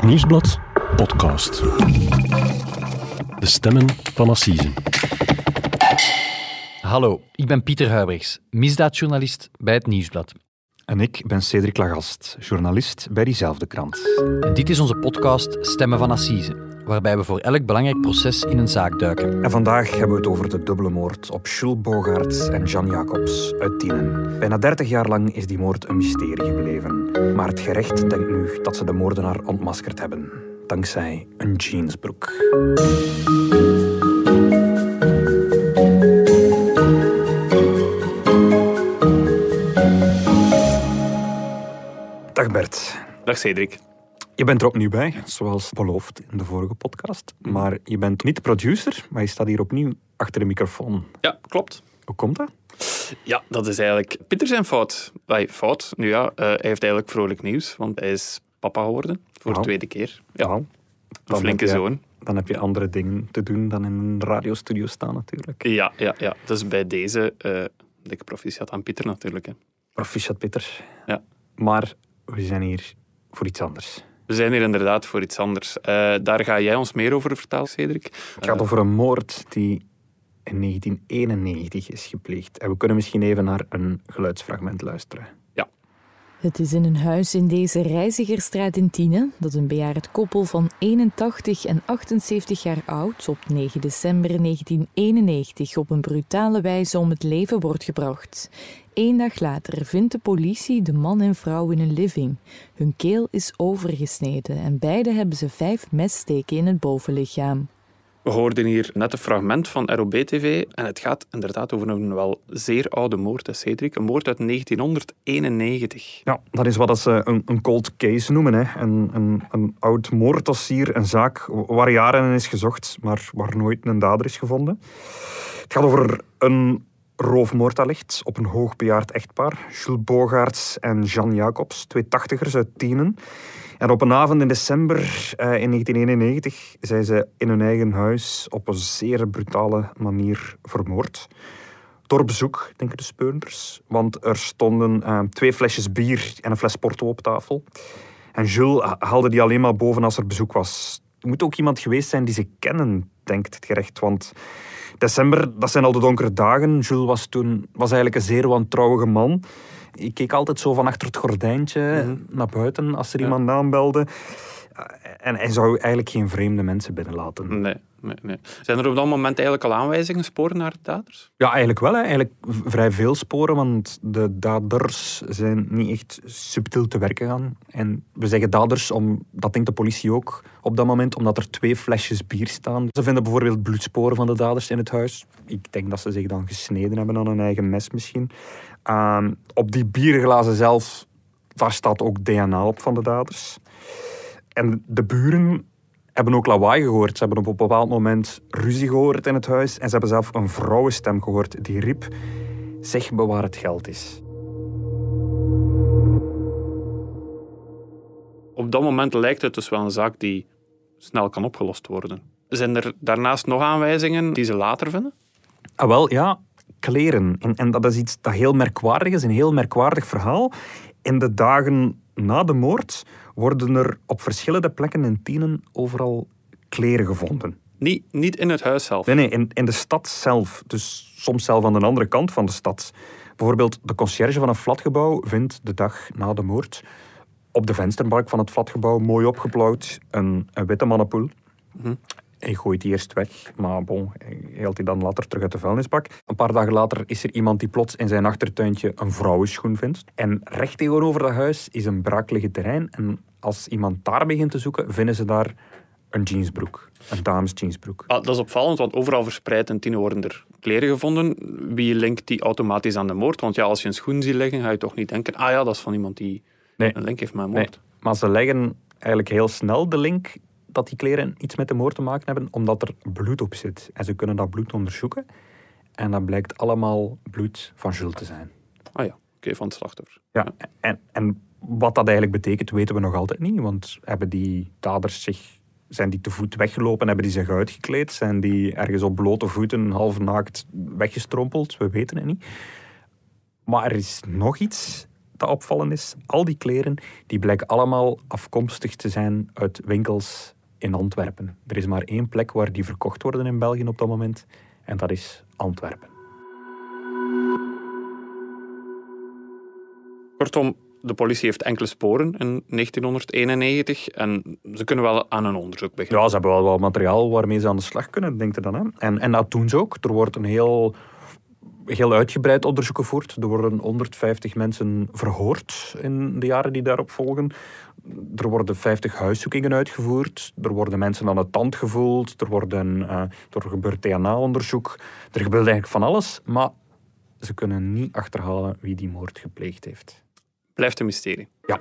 Het Nieuwsblad podcast. De stemmen van Assise. Hallo, ik ben Pieter Huibrechts, misdaadjournalist bij het Nieuwsblad. En ik ben Cedric Lagast, journalist bij diezelfde krant. En dit is onze podcast Stemmen van Assise, waarbij we voor elk belangrijk proces in een zaak duiken. En vandaag hebben we het over de dubbele moord op Jules Bogaerts en Jan Jacobs uit Tienen. Bijna 30 jaar lang is die moord een mysterie gebleven. Maar het gerecht denkt nu dat ze de moordenaar ontmaskerd hebben. Dankzij een jeansbroek. Dag Bert. Dag Cedric. Je bent er opnieuw bij, zoals beloofd in de vorige podcast. Maar je bent niet producer, maar je staat hier opnieuw achter de microfoon. Ja, klopt. Hoe komt dat? Ja, dat is eigenlijk Pieter zijn fout. Wij, fout. Nu ja, uh, hij heeft eigenlijk vrolijk nieuws, want hij is papa geworden voor de tweede keer. Ja, een flinke je- zoon. Dan heb je andere dingen te doen dan in een radiostudio staan natuurlijk. Ja, ja, ja. Dus bij deze uh, dikke proficiat aan Pieter natuurlijk. Hè. Proficiat Pieter. Ja. Maar we zijn hier voor iets anders. We zijn hier inderdaad voor iets anders. Eh, daar ga jij ons meer over vertellen, Cedric. Het gaat over een moord die in 1991 is gepleegd. En we kunnen misschien even naar een geluidsfragment luisteren. Het is in een huis in deze Reizigerstraat in Tienen dat een bejaard koppel van 81 en 78 jaar oud op 9 december 1991 op een brutale wijze om het leven wordt gebracht. Eén dag later vindt de politie de man en vrouw in een living. Hun keel is overgesneden en beide hebben ze vijf messteken in het bovenlichaam. We hoorden hier net een fragment van ROB-TV en het gaat inderdaad over een wel zeer oude moord, hè, Cedric. Een moord uit 1991. Ja, dat is wat ze een, een cold case noemen. Hè. Een, een, een oud moorddossier, een zaak waar jaren in is gezocht, maar waar nooit een dader is gevonden. Het gaat over een roofmoord allicht op een hoogbejaard echtpaar. Jules Bogaerts en Jean Jacobs, twee tachtigers uit Tienen. En op een avond in december eh, in 1991 zijn ze in hun eigen huis op een zeer brutale manier vermoord. Door bezoek, denken de speurders. Want er stonden eh, twee flesjes bier en een fles porto op tafel. En Jules ha- haalde die alleen maar boven als er bezoek was. Er moet ook iemand geweest zijn die ze kennen, denkt het gerecht. Want december, dat zijn al de donkere dagen. Jules was toen was eigenlijk een zeer wantrouwige man. Ik keek altijd zo van achter het gordijntje naar buiten als er iemand aanbelde. Eh, En hij zou eigenlijk geen vreemde mensen binnenlaten. Nee, nee, nee. Zijn er op dat moment eigenlijk al aanwijzingen, sporen naar de daders? Ja, eigenlijk wel. Hè. Eigenlijk vrij veel sporen, want de daders zijn niet echt subtiel te werken gaan. En we zeggen daders, om, dat denkt de politie ook op dat moment, omdat er twee flesjes bier staan. Ze vinden bijvoorbeeld bloedsporen van de daders in het huis. Ik denk dat ze zich dan gesneden hebben aan hun eigen mes misschien. Ehm, op die bierglazen zelf, daar staat ook DNA op van de daders. En de buren hebben ook lawaai gehoord. Ze hebben op een bepaald moment ruzie gehoord in het huis. En ze hebben zelf een vrouwenstem gehoord die riep: Zeg me waar het geld is. Op dat moment lijkt het dus wel een zaak die snel kan opgelost worden. Zijn er daarnaast nog aanwijzingen die ze later vinden? Ah, wel, ja, kleren. En, en dat is iets dat heel merkwaardig is, een heel merkwaardig verhaal. In de dagen na de moord worden er op verschillende plekken in Tienen overal kleren gevonden. Niet, niet in het huis zelf. Nee, nee, in, in de stad zelf. Dus soms zelf aan de andere kant van de stad. Bijvoorbeeld de conciërge van een flatgebouw vindt de dag na de moord op de vensterbalk van het flatgebouw mooi opgeplauwd een, een witte mannenpoel. Mhm. Hij gooit die eerst weg, maar bon, hij haalt die dan later terug uit de vuilnisbak. Een paar dagen later is er iemand die plots in zijn achtertuintje een vrouwenschoen vindt. En recht tegenover dat huis is een braakliggend terrein. En als iemand daar begint te zoeken, vinden ze daar een jeansbroek. Een dames jeansbroek. Ah, dat is opvallend, want overal verspreid in Tiene worden er kleren gevonden. Wie linkt die automatisch aan de moord? Want ja, als je een schoen ziet liggen, ga je toch niet denken ah ja, dat is van iemand die Nee. een link heeft met een Nee, moord. maar ze leggen eigenlijk heel snel de link dat die kleren iets met de moord te maken hebben, omdat er bloed op zit. En ze kunnen dat bloed onderzoeken. En dat blijkt allemaal bloed van Jules te zijn. Ah ja, oké, van het slachtoffer. Ja, en, en wat dat eigenlijk betekent, weten we nog altijd niet. Want hebben die daders zich, zijn die te voet weggelopen, hebben die zich uitgekleed? Zijn die ergens op blote voeten, half naakt, weggestrompeld? We weten het niet. Maar er is nog iets dat opvallend is? Al die kleren die blijken allemaal afkomstig te zijn uit winkels in Antwerpen. Er is maar één plek waar die verkocht worden in België op dat moment. En dat is Antwerpen. Kortom, de politie heeft enkele sporen in 1991 en ze kunnen wel aan een onderzoek beginnen. Ja, ze hebben wel wat materiaal waarmee ze aan de slag kunnen, denkt je dan. Hè? En, en dat doen ze ook. Er wordt een heel, heel uitgebreid onderzoek gevoerd. Er worden 150 mensen verhoord in de jaren die daarop volgen. Er worden 50 huiszoekingen uitgevoerd. Er worden mensen aan de tand gevoeld. Er, worden, uh, er gebeurt DNA-onderzoek. Er gebeurt eigenlijk van alles. Maar ze kunnen niet achterhalen wie die moord gepleegd heeft. Blijft een mysterie. Ja.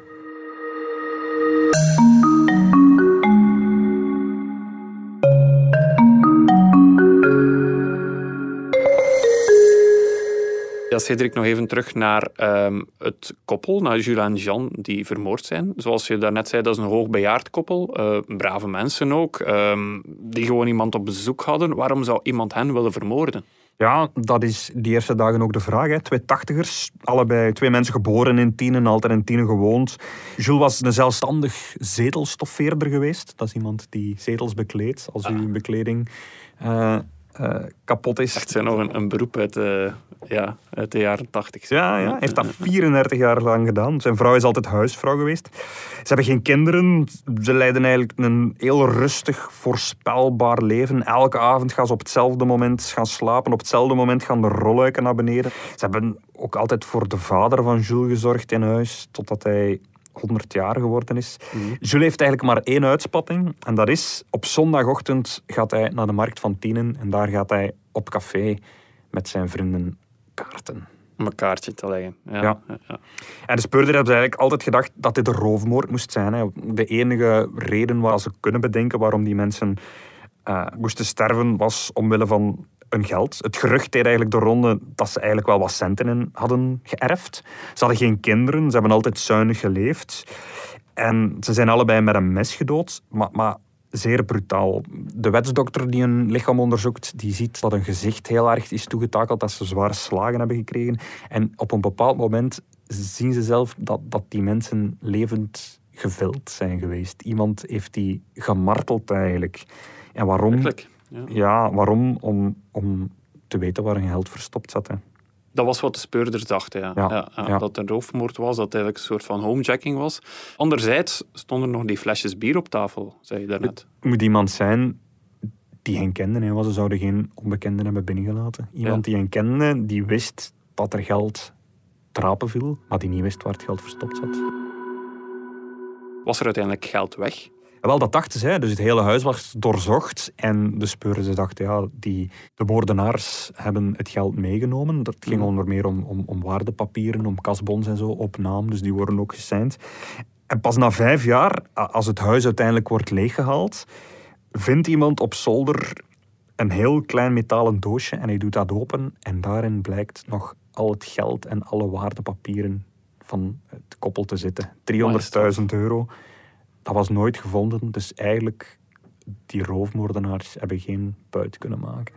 Ja, Cedric, nog even terug naar um, het koppel, naar Jules en Jean, die vermoord zijn. Zoals je daarnet zei, dat is een hoogbejaard koppel. Uh, brave mensen ook, um, die gewoon iemand op bezoek hadden. Waarom zou iemand hen willen vermoorden? Ja, dat is die eerste dagen ook de vraag. Hè. Twee tachtigers, allebei twee mensen geboren in Tienen, altijd in Tienen gewoond. Jules was een zelfstandig zetelstoffeerder geweest. Dat is iemand die zetels bekleedt. Als uw bekleding uh, uh, kapot is. Echt zijn nog een, een beroep uit, uh, ja, uit de jaren tachtig. Ja, ja, hij heeft dat 34 jaar lang gedaan. Zijn vrouw is altijd huisvrouw geweest. Ze hebben geen kinderen. Ze leiden eigenlijk een heel rustig, voorspelbaar leven. Elke avond gaan ze op hetzelfde moment gaan slapen. Op hetzelfde moment gaan de rolluiken naar beneden. Ze hebben ook altijd voor de vader van Jules gezorgd in huis. Totdat hij 100 jaar geworden is. Mm. Jules heeft eigenlijk maar één uitspatting. En dat is, op zondagochtend gaat hij naar de markt van Tienen. En daar gaat hij op café met zijn vrienden kaarten. Om een kaartje te leggen. Ja. ja. ja. En de speurder hebben eigenlijk altijd gedacht dat dit een roofmoord moest zijn. Hè. De enige reden waar ze kunnen bedenken waarom die mensen uh, moesten sterven was omwille van hun geld. Het gerucht deed eigenlijk de ronde dat ze eigenlijk wel wat centen in hadden geërfd. Ze hadden geen kinderen, ze hebben altijd zuinig geleefd. En ze zijn allebei met een mes gedood, maar, maar zeer brutaal. De wetsdokter die een lichaam onderzoekt, die ziet dat een gezicht heel erg is toegetakeld, dat ze zware slagen hebben gekregen. En op een bepaald moment zien ze zelf dat, dat die mensen levend gevild zijn geweest. Iemand heeft die gemarteld eigenlijk. En waarom? Ja. ja, waarom? Om, om te weten waar hun geld verstopt zat. Hè. Dat was wat de speurders dachten, ja. Ja, ja. Dat het een roofmoord was, dat het eigenlijk een soort van homejacking was. Anderzijds stonden nog die flesjes bier op tafel, zei je daarnet. Het moet iemand zijn die hen kende. Hè, ze zouden geen onbekenden hebben binnengelaten. Iemand die hen kende, die wist dat er geld trapen viel, maar die niet wist waar het geld verstopt zat. Was er uiteindelijk geld weg? Wel, dat dachten zij. Dus het hele huis was doorzocht. En de speurders dachten, ja, die, de moordenaars hebben het geld meegenomen. Dat ging mm. onder meer om, om, om waardepapieren, om kasbons en zo, op naam. Dus die worden ook gesigned. En pas na vijf jaar, als het huis uiteindelijk wordt leeggehaald, vindt iemand op zolder een heel klein metalen doosje en hij doet dat open. En daarin blijkt nog al het geld en alle waardepapieren van het koppel te zitten. 300.000 euro dat was nooit gevonden. Dus eigenlijk, die roofmoordenaars hebben geen buit kunnen maken.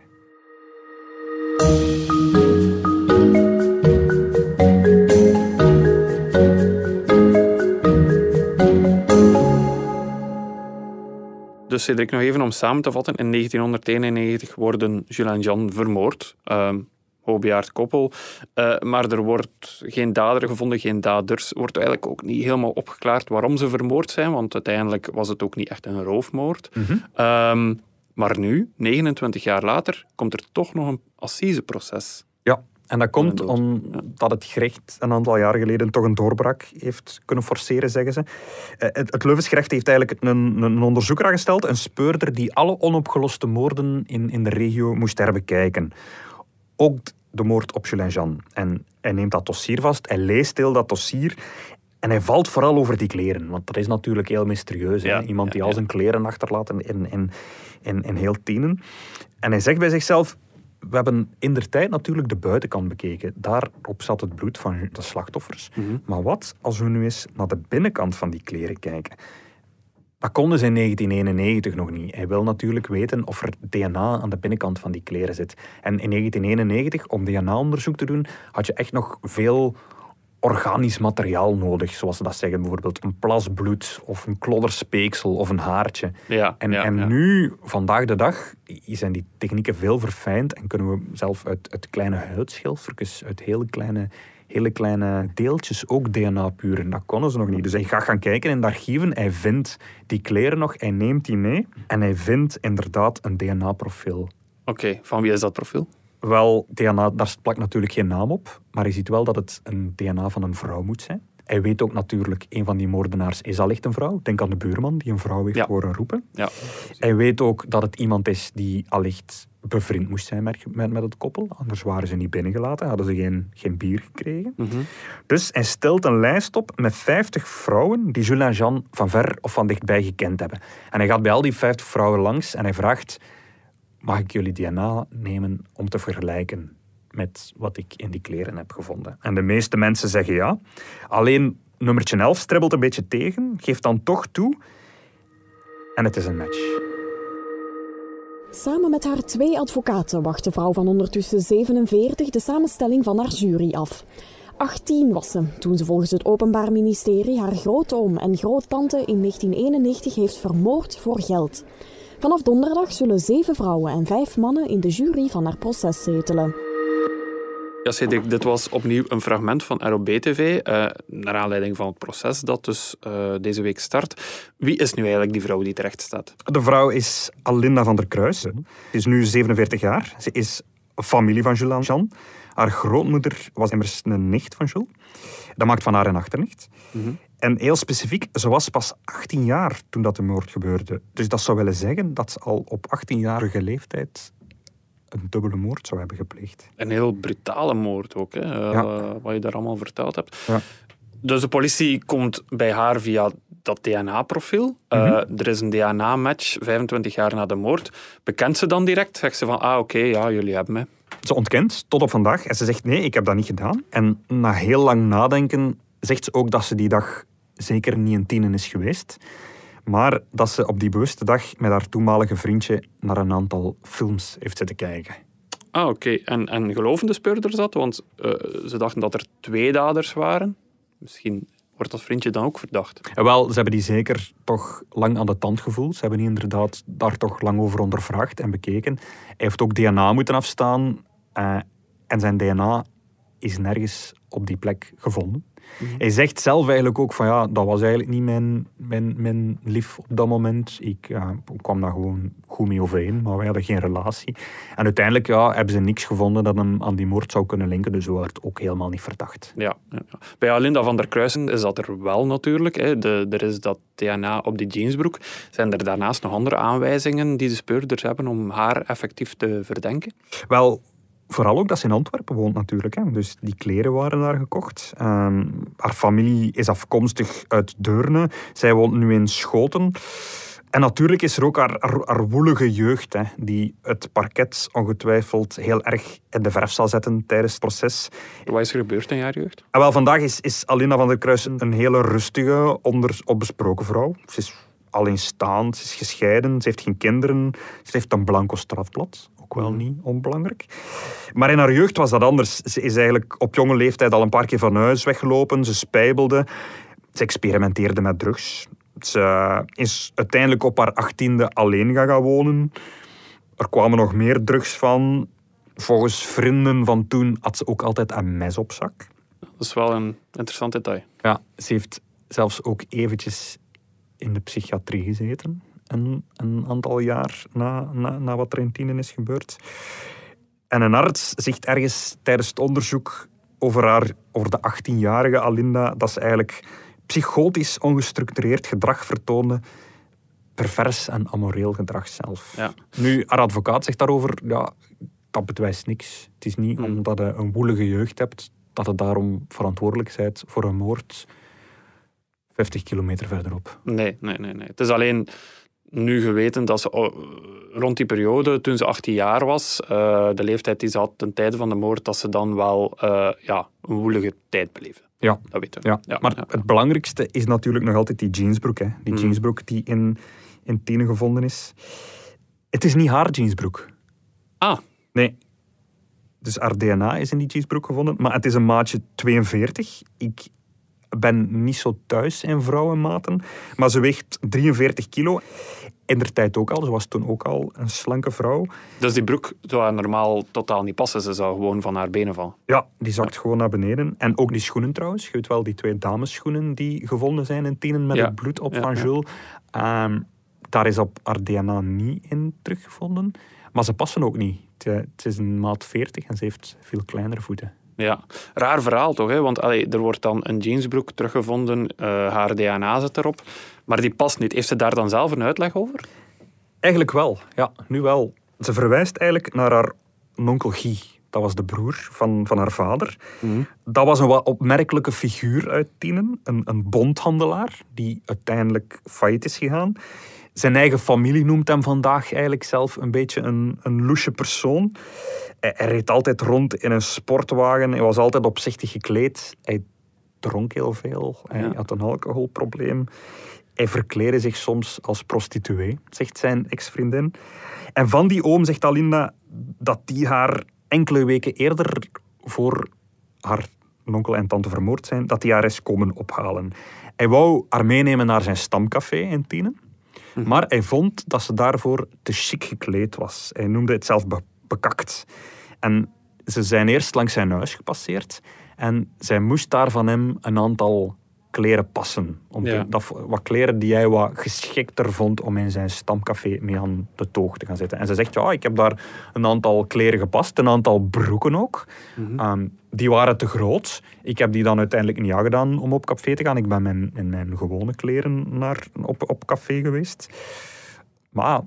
Dus Cedric, nog even om samen te vatten. In 1991 worden Jules en Jean vermoord. Ehm, hoogbejaard koppel. Uh, maar er wordt geen dader gevonden, geen daders. wordt eigenlijk ook niet helemaal opgeklaard waarom ze vermoord zijn, want uiteindelijk was het ook niet echt een roofmoord. Mhm. Ehm, maar nu, 29 jaar later, komt er toch nog een assiseproces. Ja, en dat komt omdat het gerecht een aantal jaar geleden toch een doorbraak heeft kunnen forceren, zeggen ze. Eh, het, het gerecht heeft eigenlijk een, een onderzoeker aangesteld, een speurder die alle onopgeloste moorden in, in de regio moest herbekijken ook de moord op Jules Jean. En hij neemt dat dossier vast, hij leest heel dat dossier en hij valt vooral over die kleren. Want dat is natuurlijk heel mysterieus. Iemand die al zijn kleren achterlaat in, in, in, in heel tienen. En hij zegt bij zichzelf, we hebben in der tijd natuurlijk de buitenkant bekeken. Daarop zat het bloed van de slachtoffers. Mhm. Maar wat als we nu eens naar de binnenkant van die kleren kijken? Dat konden ze in 1991 nog niet. Hij wil natuurlijk weten of er DNA aan de binnenkant van die kleren zit. En in 1991, om DNA-onderzoek te doen, had je echt nog veel organisch materiaal nodig, zoals ze dat zeggen. Bijvoorbeeld een plas bloed of een klodderspeeksel of een haartje. Ja, En, ja, en ja. nu, vandaag de dag, zijn die technieken veel verfijnd en kunnen we zelf uit, uit kleine huidschilfertjes, uit hele kleine, hele kleine deeltjes ook DNA puren. Dat konden ze nog niet. Dus hij gaat gaan kijken in de archieven, hij vindt die kleren nog, hij neemt die mee en hij vindt inderdaad een DNA-profiel. Oké, van wie is dat profiel? Wel, DNA, daar plakt natuurlijk geen naam op, maar hij ziet wel dat het een DNA van een vrouw moet zijn. Hij weet ook natuurlijk, een van die moordenaars is allicht een vrouw. Denk aan de buurman die een vrouw heeft Ja. horen roepen. Ja. Hij weet ook dat het iemand is die allicht bevriend moest zijn met, met, met het koppel. Anders waren ze niet binnengelaten, hadden ze geen, geen bier gekregen. Mhm. Dus hij stelt een lijst op met 50 vrouwen die Jules en Jean van ver of van dichtbij gekend hebben. En hij gaat bij al die 50 vrouwen langs en hij vraagt: Mag ik jullie DNA nemen om te vergelijken met wat ik in die kleren heb gevonden? En de meeste mensen zeggen ja. Alleen nummertje 11 stribbelt een beetje tegen, geeft dan toch toe. En het is een match. Samen met haar twee advocaten wacht de vrouw van ondertussen 47 de samenstelling van haar jury af. 18 was ze toen ze volgens het Openbaar Ministerie haar grootoom en groottante in 1991 heeft vermoord voor geld. Vanaf donderdag zullen zeven vrouwen en vijf mannen in de jury van haar proces zetelen. Ja, Cedric, dit was opnieuw een fragment van ROB-TV, eh, naar aanleiding van het proces dat dus eh, deze week start. Wie is nu eigenlijk die vrouw die terecht staat? De vrouw is Alinda van der Kruis. Ze is nu 47 jaar. Ze is familie van Jules Jean. Haar grootmoeder was immers een nicht van Jules. Dat maakt van haar een achternicht. En heel specifiek, ze was pas 18 jaar toen dat de moord gebeurde. Dus dat zou willen zeggen dat ze al op 18-jarige leeftijd een dubbele moord zou hebben gepleegd. Een heel brutale moord ook, hè, eh, Ja. wat je daar allemaal verteld hebt. Ja. Dus de politie komt bij haar via dat DNA-profiel. Eh, Mhm. er is een DNA-match 25 jaar na de moord. Bekent ze dan direct? Zegt ze van, ah oké, ja, jullie hebben mij. Ze ontkent tot op vandaag en ze zegt nee, ik heb dat niet gedaan. En na heel lang nadenken zegt ze ook dat ze die dag zeker niet in tienen is geweest. Maar dat ze op die bewuste dag met haar toenmalige vriendje naar een aantal films heeft zitten kijken. Ah, oké. En, en geloven de speurders dat? Want eh, ze dachten dat er twee daders waren. Misschien wordt dat vriendje dan ook verdacht. En wel, ze hebben die zeker toch lang aan de tand gevoeld. Ze hebben die inderdaad daar toch lang over ondervraagd en bekeken. Hij heeft ook DNA moeten afstaan. eh, en zijn DNA is nergens op die plek gevonden. Hij zegt zelf eigenlijk ook van ja, dat was eigenlijk niet mijn, mijn, mijn lief op dat moment. Ik kwam daar gewoon goed mee overeen, maar wij hadden geen relatie. En uiteindelijk ja, hebben ze niks gevonden dat hem aan die moord zou kunnen linken, dus hij wordt ook helemaal niet verdacht. Ja, ja, ja. Bij Alinda van der Kruisen is dat er wel natuurlijk. Hè. De, er is dat DNA op die jeansbroek. Zijn er daarnaast nog andere aanwijzingen die de speurders hebben om haar effectief te verdenken? Wel, vooral ook dat ze in Antwerpen woont natuurlijk. Hè. Dus die kleren waren daar gekocht. Ehm, haar familie is afkomstig uit Deurne. Zij woont nu in Schoten. En natuurlijk is er ook haar, haar, haar woelige jeugd, hè, die het parket ongetwijfeld heel erg in de verf zal zetten tijdens het proces. Wat is er gebeurd in haar jeugd? En wel, vandaag is, is Alina van der Kruisen een hele rustige, onder, opbesproken vrouw. Ze is alleenstaand, ze is gescheiden, ze heeft geen kinderen, ze heeft een blanco strafblad. Ook wel niet onbelangrijk. Maar in haar jeugd was dat anders. Ze is eigenlijk op jonge leeftijd al een paar keer van huis weggelopen, ze spijbelde, ze experimenteerde met drugs. Ze is uiteindelijk op haar achttiende alleen gaan, gaan wonen. Er kwamen nog meer drugs van. Volgens vrienden van toen had ze ook altijd een mes op zak. Dat is wel een interessant detail. Ja, ze heeft zelfs ook eventjes in de psychiatrie gezeten. Een, een aantal jaar na, na, na wat er in Tienen is gebeurd. En een arts zegt ergens tijdens het onderzoek over, haar, over de 18-jarige Alinda dat ze eigenlijk psychotisch ongestructureerd gedrag vertoonde. Pervers en amoreel gedrag zelf. Ja. Nu, haar advocaat zegt daarover, ja, dat bewijst niks. Het is niet Hmm. omdat je een woelige jeugd hebt, dat je daarom verantwoordelijk bent voor een moord 50 kilometer verderop. Nee, nee, nee, nee. Het is alleen nu geweten dat ze oh, rond die periode, toen ze 18 jaar was, eh, de leeftijd die ze had ten tijde van de moord, dat ze dan wel eh, ja, een woelige tijd beleefde. Ja. Dat weten we. Ja, Ja, maar ja. het belangrijkste is natuurlijk nog altijd die jeansbroek. Hè. Die Mm. jeansbroek die in, in Tienen gevonden is. Het is niet haar jeansbroek. Ah, Nee. Dus haar DNA is in die jeansbroek gevonden. Maar het is een maatje 42. Ik ben niet zo thuis in vrouwenmaten. Maar ze weegt 43 kilo. In der tijd ook al. Ze was toen ook al een slanke vrouw. Dus die broek zou haar normaal totaal niet passen. Ze zou gewoon van haar benen vallen. Ja, die zakt gewoon naar beneden. En ook die schoenen trouwens. Je weet wel, die twee damesschoenen die gevonden zijn in Tienen met Ja. het bloed op Ja, van. Jules. Ehm, daar is op haar DNA niet in teruggevonden. Maar ze passen ook niet. Het, het is een maat 40 en ze heeft veel kleinere voeten. Ja, raar verhaal toch? Hè? Want allee, er wordt dan een jeansbroek teruggevonden, eh, haar DNA zit erop, maar die past niet. Heeft ze daar dan zelf een uitleg over? Eigenlijk wel, ja, nu wel. Ze verwijst eigenlijk naar haar onkel Guy. Dat was de broer van, van haar vader. Dat was een wat opmerkelijke figuur uit Tienen. Een, een bondhandelaar die uiteindelijk failliet is gegaan. Zijn eigen familie noemt hem vandaag eigenlijk zelf een beetje een, een loesje persoon. Hij, hij reed altijd rond in een sportwagen. Hij was altijd opzichtig gekleed. Hij dronk heel veel. Hij Ja. had een alcoholprobleem. Hij verkleedde zich soms als prostituee, zegt zijn ex-vriendin. En van die oom zegt Alinda dat die haar enkele weken eerder voor haar onkel en tante vermoord zijn, dat die haar is komen ophalen. Hij wou haar meenemen naar zijn stamcafé in Tienen. Maar hij vond dat ze daarvoor te chic gekleed was. Hij noemde het zelf be- bekakt. En ze zijn eerst langs zijn huis gepasseerd. En zij moest daar van hem een aantal kleren passen. Om te- dat, wat kleren die hij wat geschikter vond om in zijn stamcafé mee aan de toog te gaan zitten. En ze zegt, ja, ik heb daar een aantal kleren gepast, een aantal broeken ook. Ehm, die waren te groot. Ik heb die dan uiteindelijk niet aangedaan om op café te gaan. Ik ben mijn, in mijn gewone kleren naar, op, op café geweest. Maar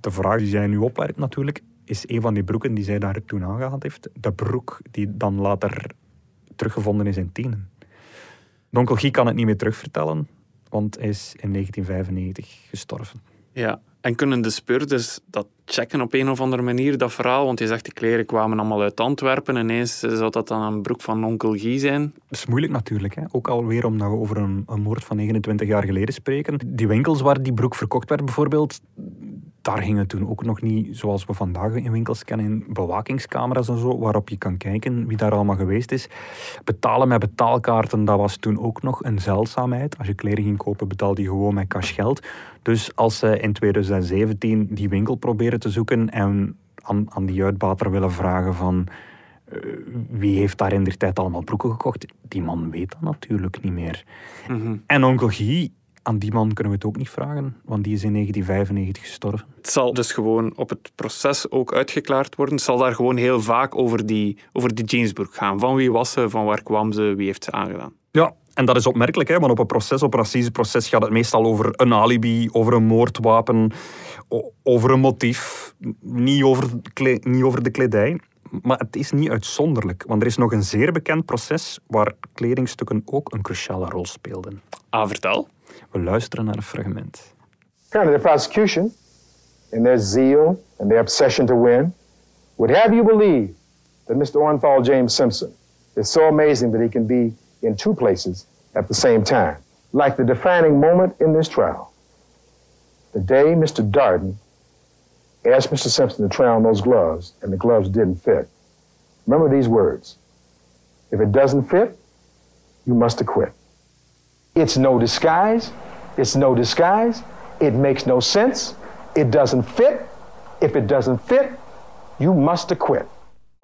de vraag die zij nu opwerpt natuurlijk, is een van die broeken die zij daar toen aangehad heeft, de broek die dan later teruggevonden is in Tienen. Donkel Guy kan het niet meer terugvertellen, want hij is in 1995 gestorven. Ja. En kunnen de speurders dat checken op een of andere manier, dat verhaal? Want je zegt, die kleren kwamen allemaal uit Antwerpen. Ineens eh, zou dat dan een broek van onkel Guy zijn? Dat is moeilijk natuurlijk. Hè? Ook alweer omdat we over een, een moord van 29 jaar geleden spreken. Die winkels waar die broek verkocht werd bijvoorbeeld, daar gingen toen ook nog niet, zoals we vandaag in winkels kennen, bewakingscamera's en zo, waarop je kan kijken wie daar allemaal geweest is. Betalen met betaalkaarten, dat was toen ook nog een zeldzaamheid. Als je kleren ging kopen, betaalde je gewoon met cash geld. Dus als ze in 2017 die winkel proberen te zoeken en aan, aan die uitbater willen vragen van eh, wie heeft daar in der tijd allemaal broeken gekocht? Die man weet dat natuurlijk niet meer. En onkel Guy, aan die man kunnen we het ook niet vragen, want die is in 1995 gestorven. Het zal dus gewoon op het proces ook uitgeklaard worden. Het zal daar gewoon heel vaak over die, over die jeansbroek gaan. Van wie was ze, van waar kwam ze, wie heeft ze aangedaan? Ja, en dat is opmerkelijk, hè, want op een proces, op een racismeproces, gaat het meestal over een alibi, over een moordwapen, over een motief, niet over, kle- niet over de kledij. Maar het is niet uitzonderlijk, want er is nog een zeer bekend proces waar kledingstukken ook een cruciale rol speelden. Ah, vertel. We luisteren naar een fragment. Apparently, the prosecution, in their zeal and their obsession to win, would have you believe that Mr. Orenthal James Simpson is so amazing that he can be in two places at the same time. Like the defining moment in this trial. The day Mr. Darden asked Mr. Simpson to try on those gloves, and the gloves didn't fit. Remember these words If it doesn't fit, you must acquit. It's no disguise. It's no disguise. It makes no sense. It doesn't fit. If it doesn't fit, you must acquit.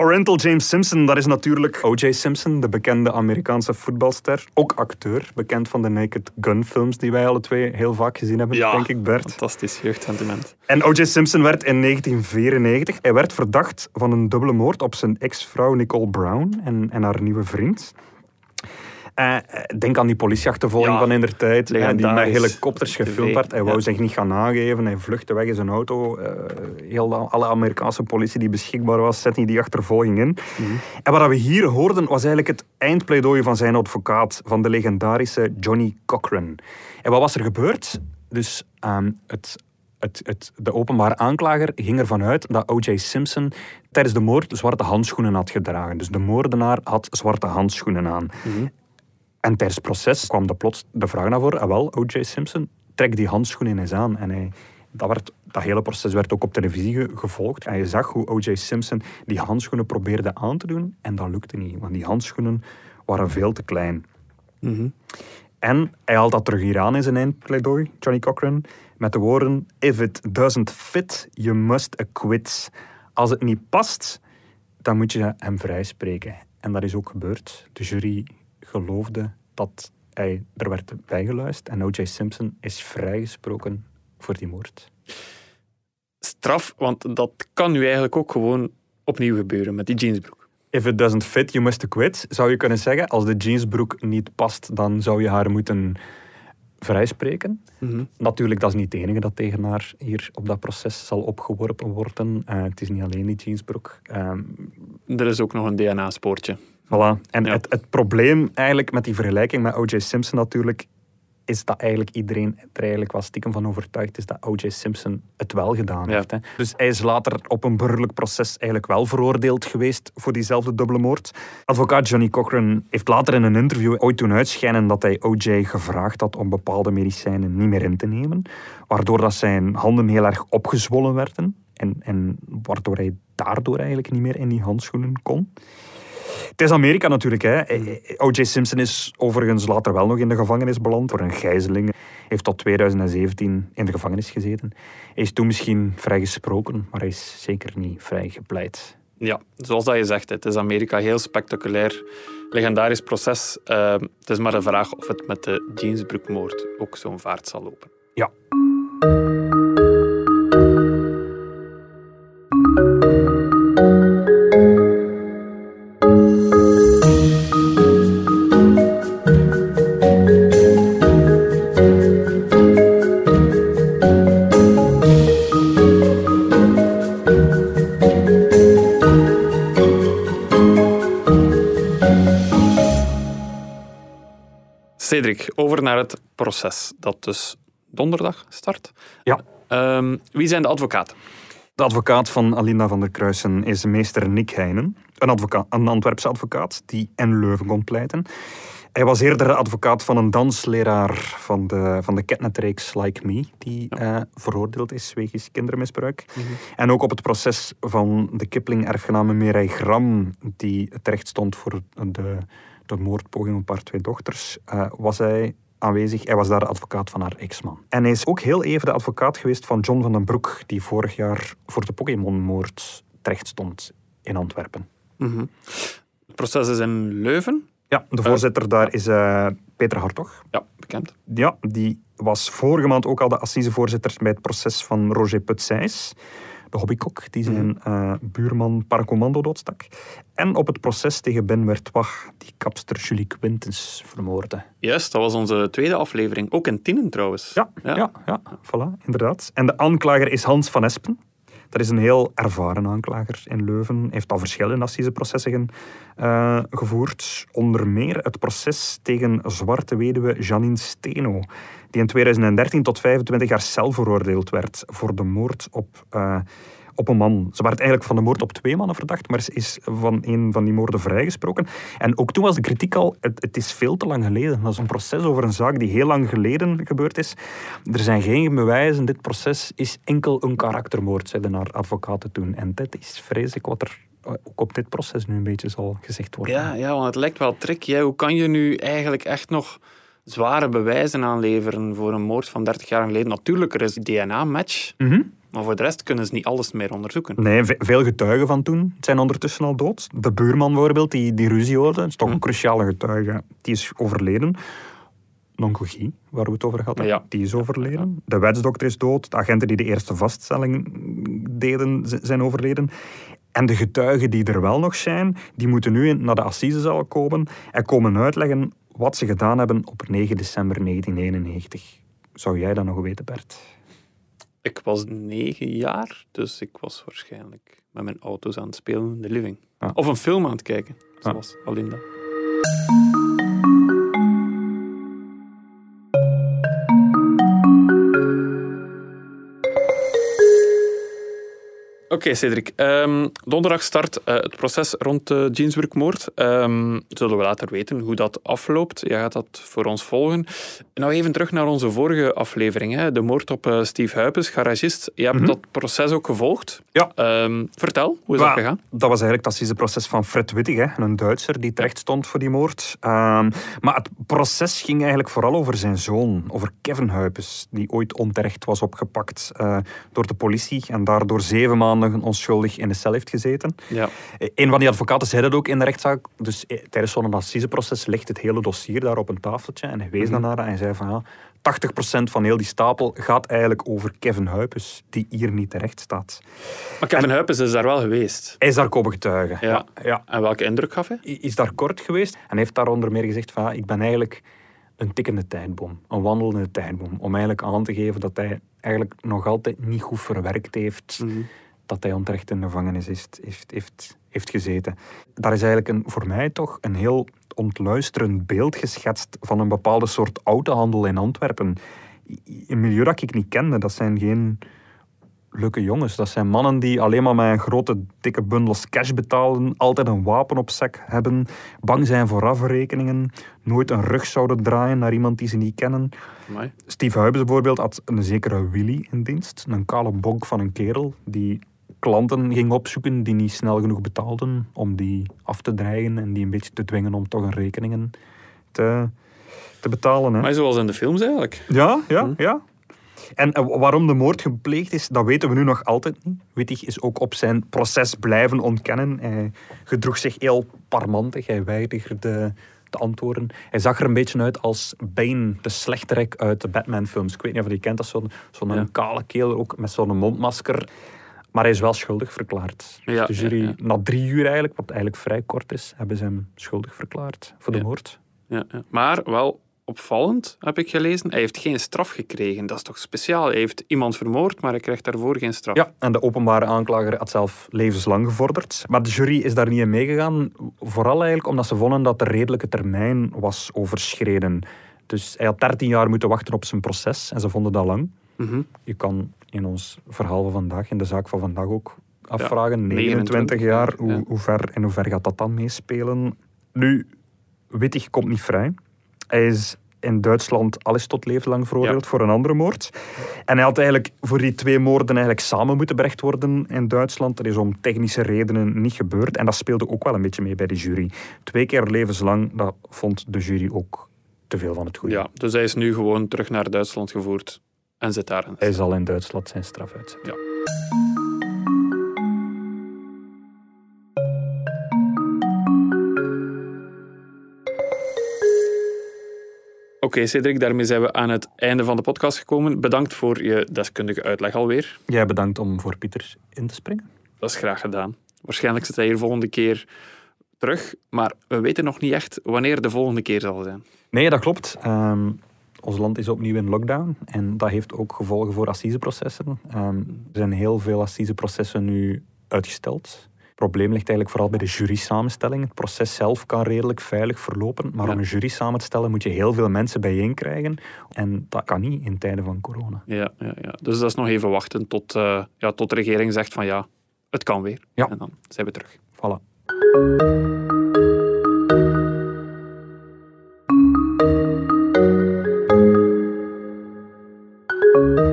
Oriental James Simpson, dat is natuurlijk O.J. Simpson, de bekende Amerikaanse voetbalster. Ook acteur, bekend van de Naked Gun films die wij alle twee heel vaak gezien hebben, denk ik, Bert. Fantastisch jeugdsentiment. En O.J. Simpson werd in 1994 hij werd verdacht van een dubbele moord op zijn ex-vrouw Nicole Brown en, en haar nieuwe vriend. Eh, denk aan die politieachtervolging Ja, van in der tijd, eh, die met helikopters gefilmd werd. Hij wou zich niet gaan nageven, hij vluchtte weg in zijn auto. Eh, heel, de- alle Amerikaanse politie die beschikbaar was, zette die achtervolging in. Mhm. En wat we hier hoorden, was eigenlijk het eindpleidooi van zijn advocaat, van de legendarische Johnny Cochran. En wat was er gebeurd? Dus ehm, het het, het, de openbare aanklager ging ervan uit dat O.J. Simpson tijdens de moord zwarte handschoenen had gedragen. Dus de moordenaar had zwarte handschoenen aan. En tijdens het proces kwam er plots de vraag naar voren, ah wel, O.J. Simpson, trek die handschoenen eens aan. En hij, Dat, werd, dat hele proces werd ook op televisie ge- gevolgd. En je zag hoe O.J. Simpson die handschoenen probeerde aan te doen. En dat lukte niet, want die handschoenen waren veel te klein. En hij haalt dat terug hier aan in zijn eindpleidooi, Johnny Cochran, met de woorden: If it doesn't fit, you must acquit. Als het niet past, dan moet je hem vrijspreken. En dat is ook gebeurd. De jury geloofde dat hij er werd bijgeluisterd en O.J. Simpson is vrijgesproken voor die moord. Straf, want dat kan nu eigenlijk ook gewoon opnieuw gebeuren met die jeansbroek. If it doesn't fit, you must quit. Zou je kunnen zeggen, als de jeansbroek niet past, dan zou je haar moeten vrijspreken. Natuurlijk, dat is niet het enige dat tegen haar hier op dat proces zal opgeworpen worden. Eh, het is niet alleen die jeansbroek. Ehm, Er is ook nog een DNA-spoortje. Voilà. En Ja. het, het probleem eigenlijk met die vergelijking met O.J. Simpson natuurlijk, is dat eigenlijk iedereen er eigenlijk wel stiekem van overtuigd is dat O.J. Simpson het wel gedaan Ja. heeft. Hè. Dus hij is later op een burgerlijk proces eigenlijk wel veroordeeld geweest voor diezelfde dubbele moord. Advocaat Johnny Cochran heeft later in een interview ooit doen uitschijnen dat hij O.J. gevraagd had om bepaalde medicijnen niet meer in te nemen, waardoor dat zijn handen heel erg opgezwollen werden en, en waardoor hij daardoor eigenlijk niet meer in die handschoenen kon. Het is Amerika natuurlijk. Hè. O.J. Simpson is overigens later wel nog in de gevangenis beland voor een gijzeling. Heeft tot 2017 in de gevangenis gezeten. Hij is toen misschien vrijgesproken, maar hij is zeker niet vrijgepleit. Ja, zoals dat je zegt, het is Amerika heel spectaculair, legendarisch proces. Eh, het is maar de vraag of het met de jeansbroekmoord ook zo'n vaart zal lopen. Ja. Cedric, over naar het proces dat dus donderdag start. Ja. Ehm, wie zijn de advocaten? De advocaat van Alinda van der Kruisen is meester Nick Heijnen. Een, advocaat, een Antwerpse advocaat die in Leuven kon pleiten. Hij was eerder advocaat van een dansleraar van de, van de Ketnet-reeks Like Me, die eh, veroordeeld is wegens kindermisbruik. En ook op het proces van de Kipling-erfgename Mireille Gram, die terecht stond voor de, de moordpoging op haar twee dochters, eh, was hij aanwezig. Hij was daar de advocaat van haar ex-man. En hij is ook heel even de advocaat geweest van John van den Broek, die vorig jaar voor de Pokémon-moord terecht stond in Antwerpen. Het proces is in Leuven. Ja, de voorzitter daar is eh, Peter Hartog. Ja, bekend. Ja, die was vorige maand ook al de assisevoorzitter bij het proces van Roger Putsijs, de hobbykok, die zijn eh, buurman Paracommando doodstak. En op het proces tegen Ben Wertwag, die kapster Julie Quintens vermoordde. Juist, dat was onze tweede aflevering. Ook in Tienen trouwens. Ja, ja. ja, voilà, inderdaad. En de aanklager is Hans van Espen. Dat is een heel ervaren aanklager in Leuven. Heeft al verschillende assiseprocessen gen- eh, gevoerd. Onder meer het proces tegen zwarte weduwe Janine Steno, die in 2013 tot 25 jaar cel veroordeeld werd voor de moord op, eh, op een man. Ze werd eigenlijk van de moord op twee mannen verdacht, maar ze is van een van die moorden vrijgesproken. En ook toen was de kritiek al, het, het is veel te lang geleden. Dat is een proces over een zaak die heel lang geleden gebeurd is. Er zijn geen bewijzen, dit proces is enkel een karaktermoord, zeiden haar advocaten toen. En dat is vreselijk wat er eh, ook op dit proces nu een beetje zal gezegd worden. Ja, ja, want het lijkt wel tricky. hè. Hoe kan je nu eigenlijk echt nog zware bewijzen aanleveren voor een moord van 30 jaar geleden? Natuurlijk, er is DNA-match, Mhm. Maar voor de rest kunnen ze niet alles meer onderzoeken. Nee, ve- veel getuigen van toen zijn ondertussen al dood. De buurman bijvoorbeeld, die, die ruzie hoorde, is toch een cruciale getuige, die is overleden. Nonkel Guy, waar we het over hadden, Ja. die is overleden. De wetsdokter is dood. De agenten die de eerste vaststelling deden, zijn overleden. En de getuigen die er wel nog zijn, die moeten nu naar de assisezaal komen en komen uitleggen wat ze gedaan hebben op 9 december 1991. Zou jij dat nog weten, Bert? Ik was negen jaar, dus ik was waarschijnlijk met mijn auto's aan het spelen in de living. Of een film aan het kijken, zoals Alinda. Oké, Cedric. Ehm, donderdag start uh, het proces rond de jeansbroekmoord. Um, zullen we later weten hoe dat afloopt. Je gaat dat voor ons volgen. Nou, even terug naar onze vorige aflevering. Hè. De moord op uh, Steve Huipes, garagist. Je hebt mm -hmm. dat proces ook gevolgd. Ja. Um, vertel, hoe is dat gegaan? Dat was eigenlijk het proces van Fred Wittig, hè. een Duitser die terecht stond voor die moord. maar het proces ging eigenlijk vooral over zijn zoon, over Kevin Huipes, die ooit onterecht was opgepakt uh, door de politie en daardoor zeven maanden onschuldig in de cel heeft gezeten. Ja. Een van die advocaten zei dat ook in de rechtszaak. Dus eh, tijdens zo'n assiseproces ligt het hele dossier daar op een tafeltje. En hij wees mm -hmm. en hij zei van ja, 80% van heel die stapel gaat eigenlijk over Kevin Huipes, die hier niet terecht staat. Maar Kevin en, Huipes is daar wel geweest. Hij is daar komen getuigen. Ja. ja. En welke indruk gaf hij? Is daar kort geweest en heeft daar onder meer gezegd van ja, ik ben eigenlijk een tikkende tijdbom, een wandelende tijdbom, om eigenlijk aan te geven dat hij eigenlijk nog altijd niet goed verwerkt heeft mm -hmm dat hij onterecht in de gevangenis is, heeft, heeft, heeft gezeten. Daar is eigenlijk een, voor mij toch een heel ontluisterend beeld geschetst van een bepaalde soort autohandel in Antwerpen. Een milieu dat ik niet kende, dat zijn geen leuke jongens. Dat zijn mannen die alleen maar met een grote dikke bundels cash betalen, altijd een wapen op zak hebben, bang zijn voor afrekeningen, nooit een rug zouden draaien naar iemand die ze niet kennen. Amai. Steve Huibes bijvoorbeeld had een zekere Willy in dienst, een kale bonk van een kerel die klanten ging opzoeken die niet snel genoeg betaalden om die af te dreigen en die een beetje te dwingen om toch een rekeningen te, te betalen. Hè. Maar zoals in de films eigenlijk. Ja, ja, hm. ja. En waarom de moord gepleegd is, dat weten we nu nog altijd niet. Wittig is ook op zijn proces blijven ontkennen. Hij gedroeg zich heel parmantig. Hij weigerde te antwoorden. Hij zag er een beetje uit als Bane, de slechterik uit de Batman-films. Ik weet niet of je die kent, dat zo'n zo'n ja. kale keel, ook met zo'n mondmasker. Maar hij is wel schuldig verklaard. Ja, dus de jury, ja, ja. na drie uur eigenlijk, wat eigenlijk vrij kort is, hebben ze hem schuldig verklaard voor de moord. Ja, Maar wel opvallend, heb ik gelezen. Hij heeft geen straf gekregen. Dat is toch speciaal? Hij heeft iemand vermoord, maar hij krijgt daarvoor geen straf. Ja, en de openbare aanklager had zelf levenslang gevorderd. Maar de jury is daar niet in meegegaan. Vooral eigenlijk omdat ze vonden dat de redelijke termijn was overschreden. Dus hij had 13 jaar moeten wachten op zijn proces en ze vonden dat lang. Mm -hmm. Je kan in ons verhaal van vandaag, in de zaak van vandaag ook afvragen. Ja, 29 jaar, ja. hoe, hoe, ver, in hoever gaat dat dan meespelen? Nu, Wittig komt niet vrij. Hij is in Duitsland alles tot levenslang veroordeeld Ja. voor een andere moord. En hij had eigenlijk voor die twee moorden eigenlijk samen moeten berecht worden in Duitsland. Dat is om technische redenen niet gebeurd. En dat speelde ook wel een beetje mee bij de jury. Twee keer levenslang, dat vond de jury ook te veel van het goede. Ja, dus hij is nu gewoon terug naar Duitsland gevoerd en zit daar. in Hij zal in Duitsland zijn straf uitzetten. Ja. Oké, Cedric, daarmee zijn we aan het einde van de podcast gekomen. Bedankt voor je deskundige uitleg alweer. Jij bedankt om voor Pieter in te springen. Dat is graag gedaan. Waarschijnlijk zit hij hier volgende keer terug, maar we weten nog niet echt wanneer de volgende keer zal zijn. Nee, dat klopt. Ehm, ons land is opnieuw in lockdown en dat heeft ook gevolgen voor assiseprocessen. Ehm, er zijn heel veel assiseprocessen nu uitgesteld. Het probleem ligt eigenlijk vooral bij de jury-samenstelling. Het proces zelf kan redelijk veilig verlopen, maar Ja. om een jury samen te stellen moet je heel veel mensen bijeen krijgen. En dat kan niet in tijden van corona. Ja, ja, ja. Dus dat is nog even wachten tot, eh, ja, tot de regering zegt van ja, het kan weer. Ja. En dan zijn we terug. Voilà.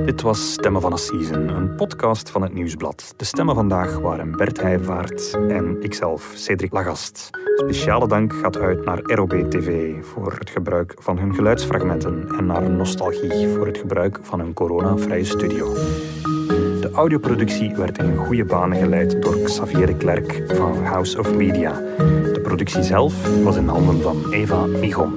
Dit was Stemmen van Assisen, een podcast van het Nieuwsblad. De stemmen vandaag waren Bert Heijvaart en ikzelf, Cedric Lagast. Speciale dank gaat uit naar ROB TV voor het gebruik van hun geluidsfragmenten en naar Nostalgie voor het gebruik van hun coronavrije studio. De audioproductie werd in goede banen geleid door Xavier de Klerk van House of Media. De productie zelf was in handen van Eva Michon.